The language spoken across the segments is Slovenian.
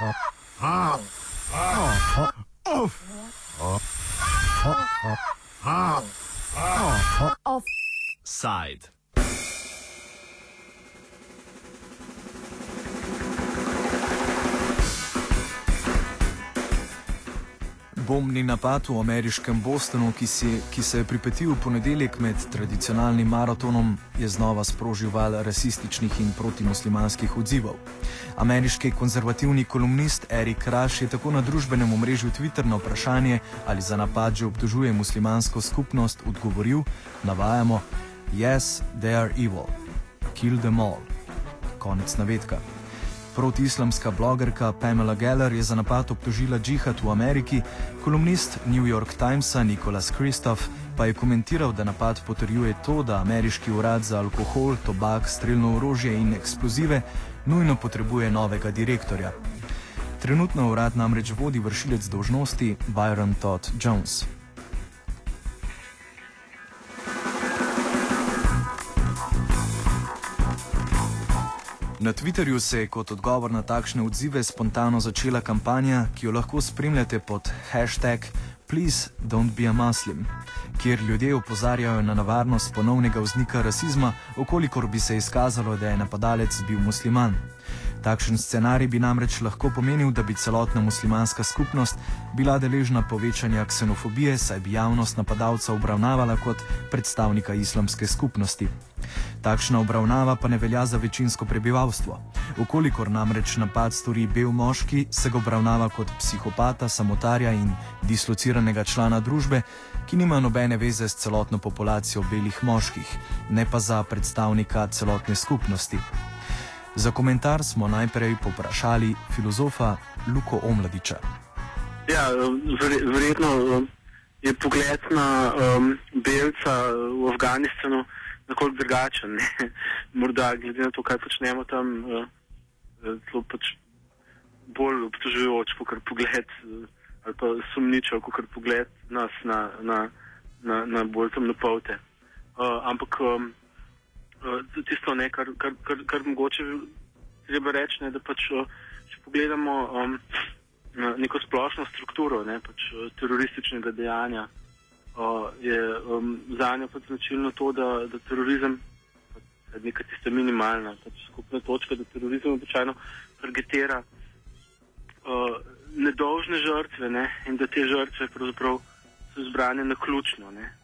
Offside. Napad v ameriškem Bostonu, ki, si, ki se je pripetil v ponedeljek med tradicionalnim maratonom, je znova sprožil val rasističnih in protimuslimanskih odzivov. Ameriški konzervativni kolumnist Erik Raš je tako na družbenem omrežju Twitter na vprašanje, ali za napad že obtožuje muslimansko skupnost, odgovoril: Navajamo: Yes, they are evil. Kill them all. Konec navedka. Protiislamska blogerka Pamela Geller je za napad obtožila džihad v Ameriki, kolumnist New York Timesa Nicholas Kristof pa je komentiral, da napad potrjuje to, da ameriški urad za alkohol, tobak, streljno orožje in eksplozive nujno potrebuje novega direktorja. Trenutno urad namreč vodi vršilec dožnosti Byron Todd Jones. Na Twitterju se je kot odgovor na takšne odzive spontano začela kampanja, ki jo lahko spremljate pod hashtag Please don't be a Muslim, kjer ljudje opozarjajo na nevarnost ponovnega vznika rasizma, okolikor bi se izkazalo, da je napadalec bil musliman. Takšen scenarij bi namreč lahko pomenil, da bi celotna muslimanska skupnost bila deležna povečanja ksenofobije, saj bi javnost napadalca obravnavala kot predstavnika islamske skupnosti. Takšna obravnava pa ne velja za večinsko prebivalstvo. Ukolikor namreč napad stori bel moški, se ga obravnava kot psihopata, samotarja in dislociranega člana družbe, ki nima nobene veze s celotno populacijo belih moških, ne pa za predstavnika celotne skupnosti. Za komentar smo najprej poprašali filozofa Luko Omladiča. Ja, verjetno um, je pogled na um, belca v Afganistanu nekoliko drugačen. Ne? Morda glede na to, kaj počnemo tam, uh, zelo pač bolj obtožujoč, kot pogled uh, ali pa sumničav, kot pogled nas na, na, na, na bolj temne polte. Uh, ampak um, tisto, ne, kar, kar, kar, kar mogoče treba reči, ne, da pač, uh, če pogledamo um, neko splošno strukturo ne, pač, uh, terorističnega dejanja, uh, je um, za njo pač značilno to, da, da terorizem, pač, neka tista minimalna pač, skupna točka, da terorizem običajno targetira uh, nedolžne žrtve ne, in da te žrtve pravzaprav so zbrane na ključno. Ne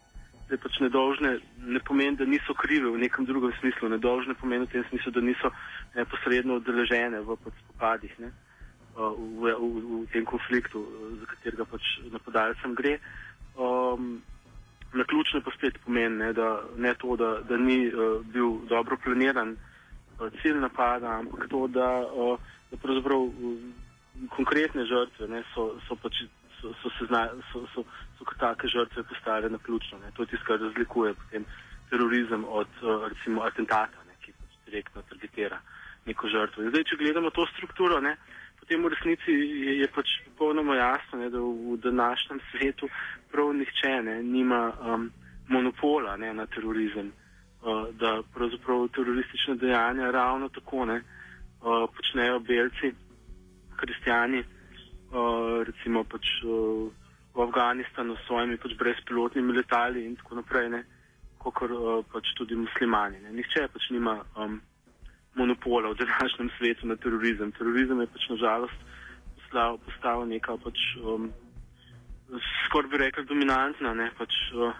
da pač nedolžne, ne pomeni, da niso krive v nekem drugem smislu. Nedolžne pomeni v tem smislu, da niso neposredno odeležene v pač spopadih, ne, v, v, v, v tem konfliktu, za katerega pač napadalcem gre. Um, na ključne pa spet pomeni, ne, da ne to, da, da ni uh, bil dobro planiran uh, cilj napada, ampak to, da, uh, da pravzaprav uh, konkretne žrtve ne, so, so pač so, so, se zna, so, so, so kot take žrtve postale na ključno. Ne. To je tisto, kar razlikuje potem terorizem od uh, recimo atentata, ne, ki pač direktno targetira neko žrtvo. In zdaj, če gledamo to strukturo, ne, potem v resnici je, je pač popolnoma jasno, ne, da v današnjem svetu prav nihče ne, nima um, monopola ne, na terorizem. Uh, da pravzaprav teroristične dejanja ravno tako ne uh, počnejo belci, kristijani, recimo pač v Afganistanu s svojimi pač brezpilotnimi letali in tako naprej, kot pač tudi muslimani. Ne. Nihče pač nima um, monopola v današnjem svetu na terorizem. Terorizem je pač nažalost postal, postal neka pač um, skoraj bi rekel dominantna, ne pač uh,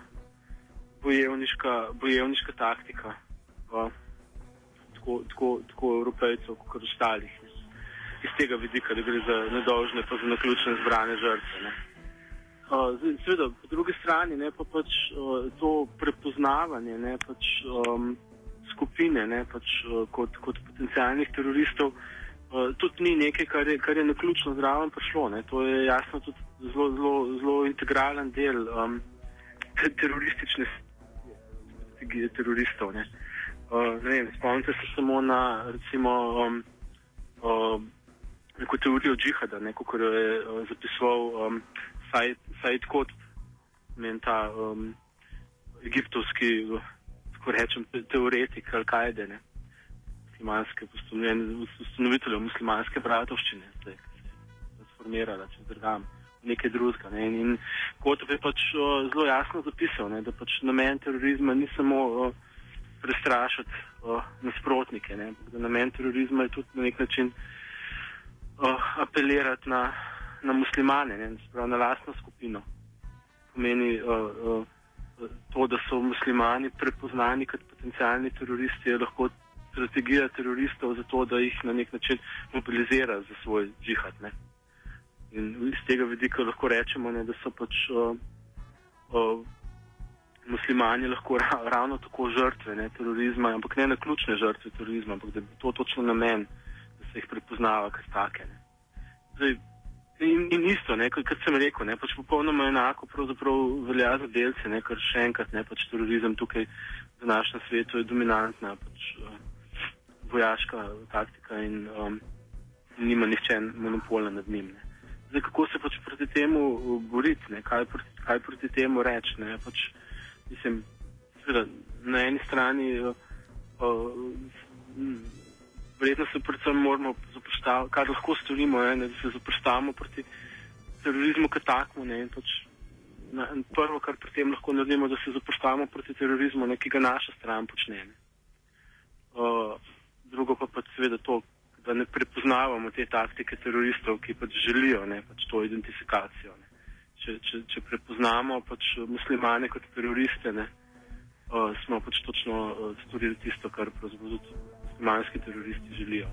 bojevniška, bojevniška taktika. Uh, tako, tako, tako evropejcev, kot ostalih iz tega vidika, da gre za nedolžne, pa za naključne zbrane žrtve. Uh, Seveda, po drugi strani ne, pa pač uh, to prepoznavanje ne, pač, um, skupine ne, pač, uh, kot, kot potencijalnih teroristov uh, tudi ni nekaj, kar je, kar je naključno zraven prišlo. Ne. To je jasno tudi zelo, zelo, zelo integralen del um, teroristične strategije teroristov. Ne. Uh, ne Spomnite se samo na recimo. Um, uh, neko teorijo džihada, neko, kar je uh, zapisoval um, Said Kot, men ta um, egiptovski, tako rečem, teoretik Al-Kaide, muslimanske ustanovitelje muslimanske bratovščine, zdaj, transformirala čez drugam nekaj drugega. Ne. In, in Kotov je pač o, zelo jasno zapisal, ne, da pač namen terorizma ni samo o, prestrašiti o, nasprotnike, ne, da namen terorizma je tudi na nek način o, apelirati na, na muslimane, ne, sprav, na lastno skupino. Pomeni o, o, to, da so muslimani prepoznani kot potencijalni teroristi, je lahko strategija teroristov za to, da jih na nek način mobilizira za svoj džihad. Ne. In iz tega vidika lahko rečemo, ne, da so pač o, o, muslimani lahko ra, ravno tako žrtve ne, terorizma, ampak ne na ključne žrtve terorizma, ampak da je to točno namen, da se jih prepoznava kot take. Zdaj, in, in isto, ne, kot, kot sem rekel, ne, pač popolnoma enako velja za delce, ne, ker še enkrat ne, pač terorizem tukaj v našem svetu je dominantna pač, uh, vojaška taktika in um, nima nihče monopola nad njim. Ne. Zdaj, kako se pač proti temu uh, boriti, kaj, kaj proti temu reči. Pač, mislim, seveda, na eni strani uh, uh, verjetno se predvsem moramo zapostaviti, kar lahko storimo, je, ne, da se zapostavimo proti terorizmu kot takmu. Pač, na, prvo, kar pri tem lahko naredimo, da se zapostavimo proti terorizmu, ne, ki ga naša stran počne. Uh, drugo pa pač seveda to, da ne prepoznavamo te taktike teroristov, ki pač želijo ne, pač to identifikacijo. Ne. Če, če, če prepoznamo pač muslimane kot teroriste, ne, uh, smo pač točno uh, storili tisto, kar pravzaprav tudi muslimanski teroristi želijo.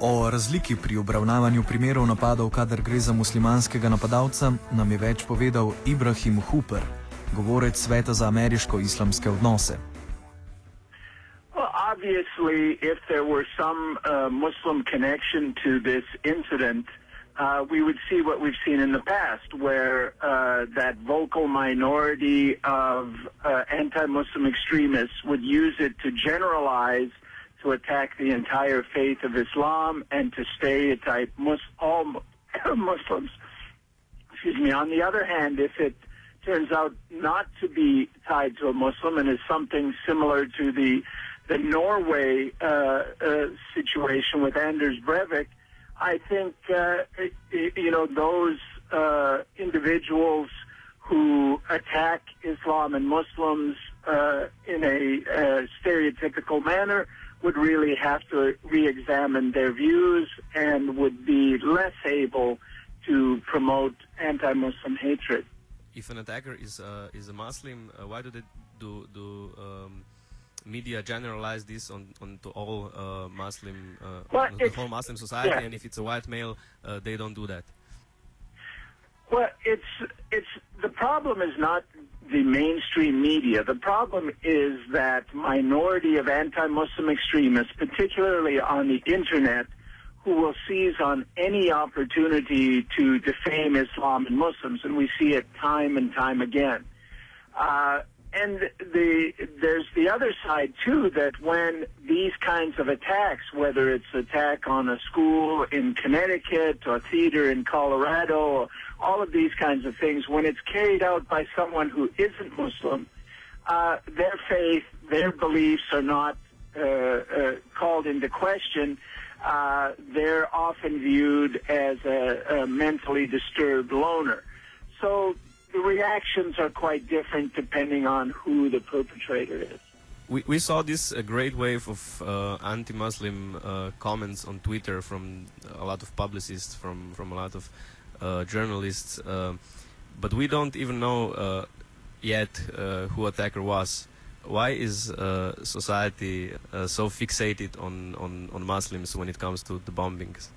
O razliki pri obravnavanju primerov napadov, kadar gre za muslimanskega napadalca, nam je več povedal Ibrahim Hooper, govorec Sveta za ameriško-islamske odnose. obviously, if there were some uh, Muslim connection to this incident, uh, we would see what we've seen in the past, where uh, that vocal minority of uh, anti-Muslim extremists would use it to generalize to attack the entire faith of Islam and to stereotype mus- all Muslims. Excuse me. On the other hand, if it turns out not to be tied to a Muslim and is something similar to the the Norway uh, uh, situation with Anders Breivik, I think uh, you know those uh, individuals who attack Islam and Muslims uh, in a uh, stereotypical manner would really have to re-examine their views and would be less able to promote anti-Muslim hatred. If an attacker is is a Muslim, why do they do do um media generalize this on to all uh, Muslim, uh, well, the whole Muslim society, yeah. and if it's a white male, uh, they don't do that. Well, it's it's the problem is not the mainstream media. The problem is that minority of anti-Muslim extremists, particularly on the internet, who will seize on any opportunity to defame Islam and Muslims, and we see it time and time again. And the there's the other side too that when these kinds of attacks, whether it's attack on a school in Connecticut or theater in Colorado, or all of these kinds of things, when it's carried out by someone who isn't Muslim, uh, their faith, their beliefs are not uh, uh, called into question. Uh, they're often viewed as a, a mentally disturbed loner. So the reactions are quite different depending on who the perpetrator is. We, we saw this a great wave of uh, anti-Muslim uh, comments on Twitter from a lot of publicists, from from a lot of uh, journalists, uh, but we don't even know uh, yet uh, who attacker was. Why is society so fixated on, on, on Muslims when it comes to the bombings?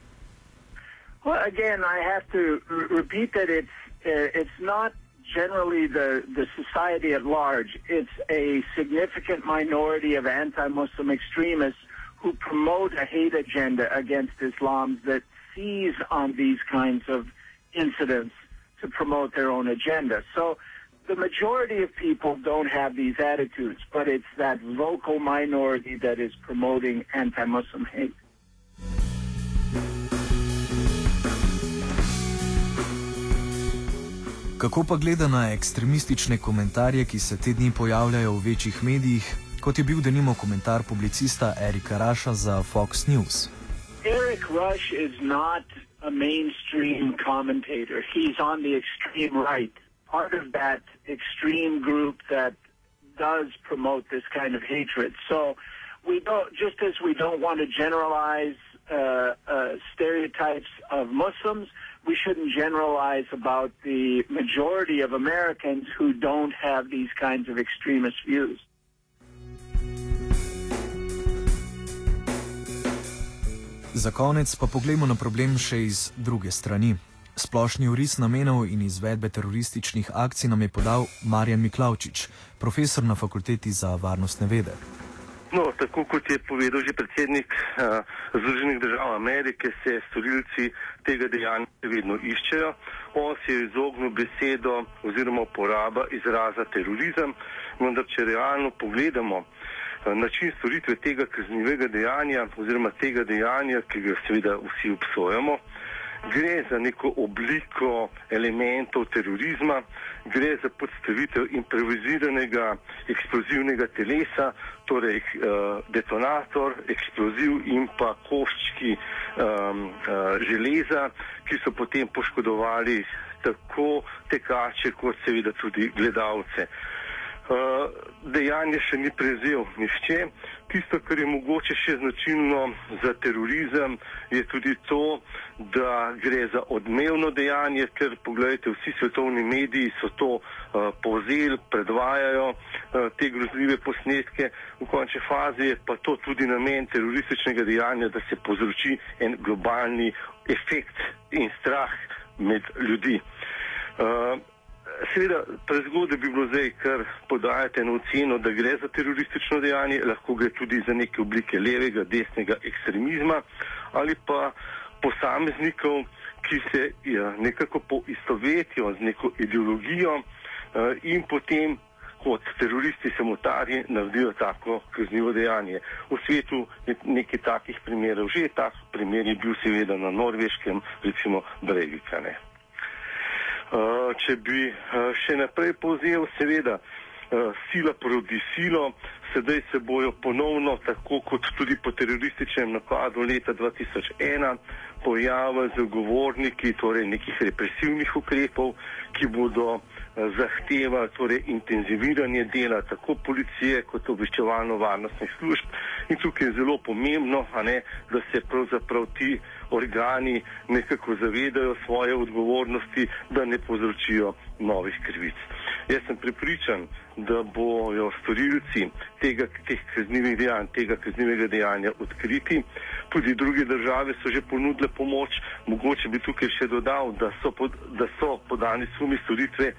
Well, again, I have to repeat that it's it's not generally the, the society at large. It's a significant minority of anti-Muslim extremists who promote a hate agenda against Islam that seize on these kinds of incidents to promote their own agenda. So the majority of people don't have these attitudes, but it's that vocal minority that is promoting anti-Muslim hate. Kako pa gleda na ekstremistične komentarje, ki se te dni pojavljajo v večjih medijih, kot je bil denimo komentar publicista Erika Raša za Fox News? Eric Rush is not a mainstream commentator. He's on the extreme right, part of that extreme group that does promote this kind of hatred. So we don't, just as we don't want to generalize uh, uh, stereotypes of Muslims, we shouldn't generalize about the majority of Americans who don't have these kinds of extremist views. Za konec pa pogledamo na problem še iz druge strani. Splošni uris namenov in izvedbe terorističnih akcij nam je podal Marjan Miklavčič, profesor na fakulteti za varnostne vede. No, tako kot je povedal že predsednik uh, Združenih držav Amerike, se storilci tega dejanja vedno iščejo. On se je izognil besedo oziroma uporaba izraza terorizem, vendar če realno pogledamo uh, način storitve tega kaznivega dejanja oziroma tega dejanja, ki ga seveda vsi obsojamo, gre za neko obliko elementov terorizma, gre za podstavitev improviziranega eksplozivnega telesa, torej uh, detonator, eksploziv in pa koščki um, uh, železa, ki so potem poškodovali tako tekače, kot seveda tudi gledalce. Uh, dejanje še ni prevzel nišče. Tisto, kar je mogoče še značilno za terorizem, je tudi to, da gre za odmevno dejanje, ker pogledajte, vsi svetovni mediji so to uh, povzeli, predvajajo uh, te grozljive posnetke. V končni fazi je pa to tudi namen terorističnega dejanja, da se povzroči en globalni efekt in strah med ljudi. Uh, Seveda, prezgodaj bi bilo zdaj, ker podajate eno oceno, da gre za teroristično dejanje, lahko gre tudi za neke oblike levega, desnega ekstremizma ali pa posameznikov, ki se ja, nekako poistovetijo z neko ideologijo uh, in potem kot teroristi samotarji naredijo tako kaznivo dejanje. V svetu je nekaj takih primerov, že tak primer je bil seveda na norveškem, recimo Breivika. Uh, če bi uh, še naprej povzel, seveda, uh, sila proti silo, sedaj se bojo ponovno, tako kot tudi po terorističnem napadu leta 2001, pojavili zagovorniki torej nekih represivnih ukrepov, ki bodo uh, zahteva torej intenziviranje dela tako policije kot obveščevalno-varnostnih služb. In tukaj je zelo pomembno, ne, da se pravzaprav ti organi nekako zavedajo svoje odgovornosti, da ne povzročijo novih krivic. Jaz sem pripričan, da bojo storilci tega, teh kaznivih dejanj, tega kaznivega dejanja odkriti. Tudi druge države so že ponudile pomoč. Mogoče bi tukaj še dodal, da so, pod, da so podani sumi storitve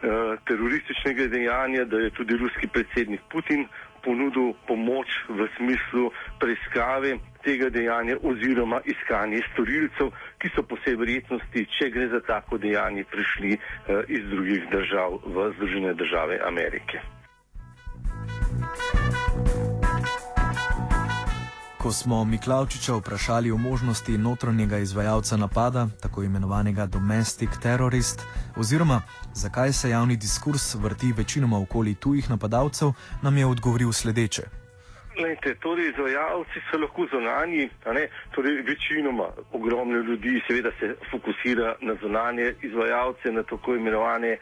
Eh, terorističnega dejanja, da je tudi ruski predsednik Putin ponudil pomoč v smislu preiskave tega dejanja oziroma iskanje storilcev, ki so po vsej verjetnosti, če gre za tako dejanje, prišli uh, iz drugih držav v Združene države Amerike. Ko smo Miklaučiča vprašali o možnosti notranjega izvajalca napada, tako imenovanega domestic terrorist, oziroma zakaj se javni diskurs vrti večinoma okoli tujih napadalcev, nam je odgovoril sledeče. Lejte, torej izvajalci so lahko zonani, torej večinoma ogromno ljudi seveda se fokusira na zonanje izvajalce, na tako imenovane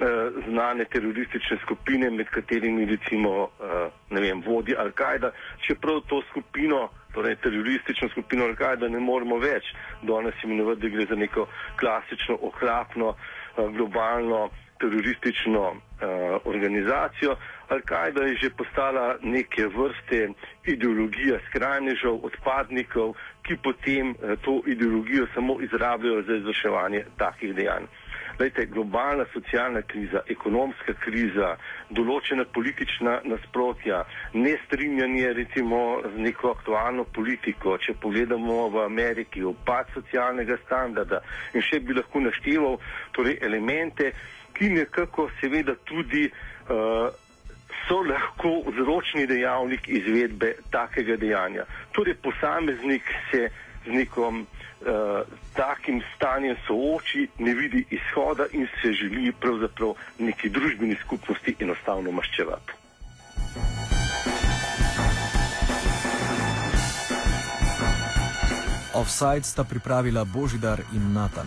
Eh, znane teroristične skupine, med katerimi recimo eh, vem, vodi Al-Kaida, čeprav to skupino, torej teroristično skupino Al-Kaida ne moremo več danes imenovati, da gre za neko klasično, ohlapno, eh, globalno teroristično organizacijo. Al-Kaida je že postala neke vrste ideologija skrajnežev, odpadnikov, ki potem to ideologijo samo izrabljajo za izvrševanje takih dejanj. Lejte, globalna socialna kriza, ekonomska kriza, določena politična nasprotja, nestrinjanje recimo z neko aktualno politiko, če pogledamo v Ameriki, opad socialnega standarda in še bi lahko našteval torej elemente, ki nekako seveda tudi uh, so lahko vzročni dejavnik izvedbe takega dejanja. Torej posameznik se z nekom uh, takim stanjem sooči, ne vidi izhoda in se želi pravzaprav neki družbeni skupnosti enostavno maščevati. Offside sta pripravila Božidar in Natan.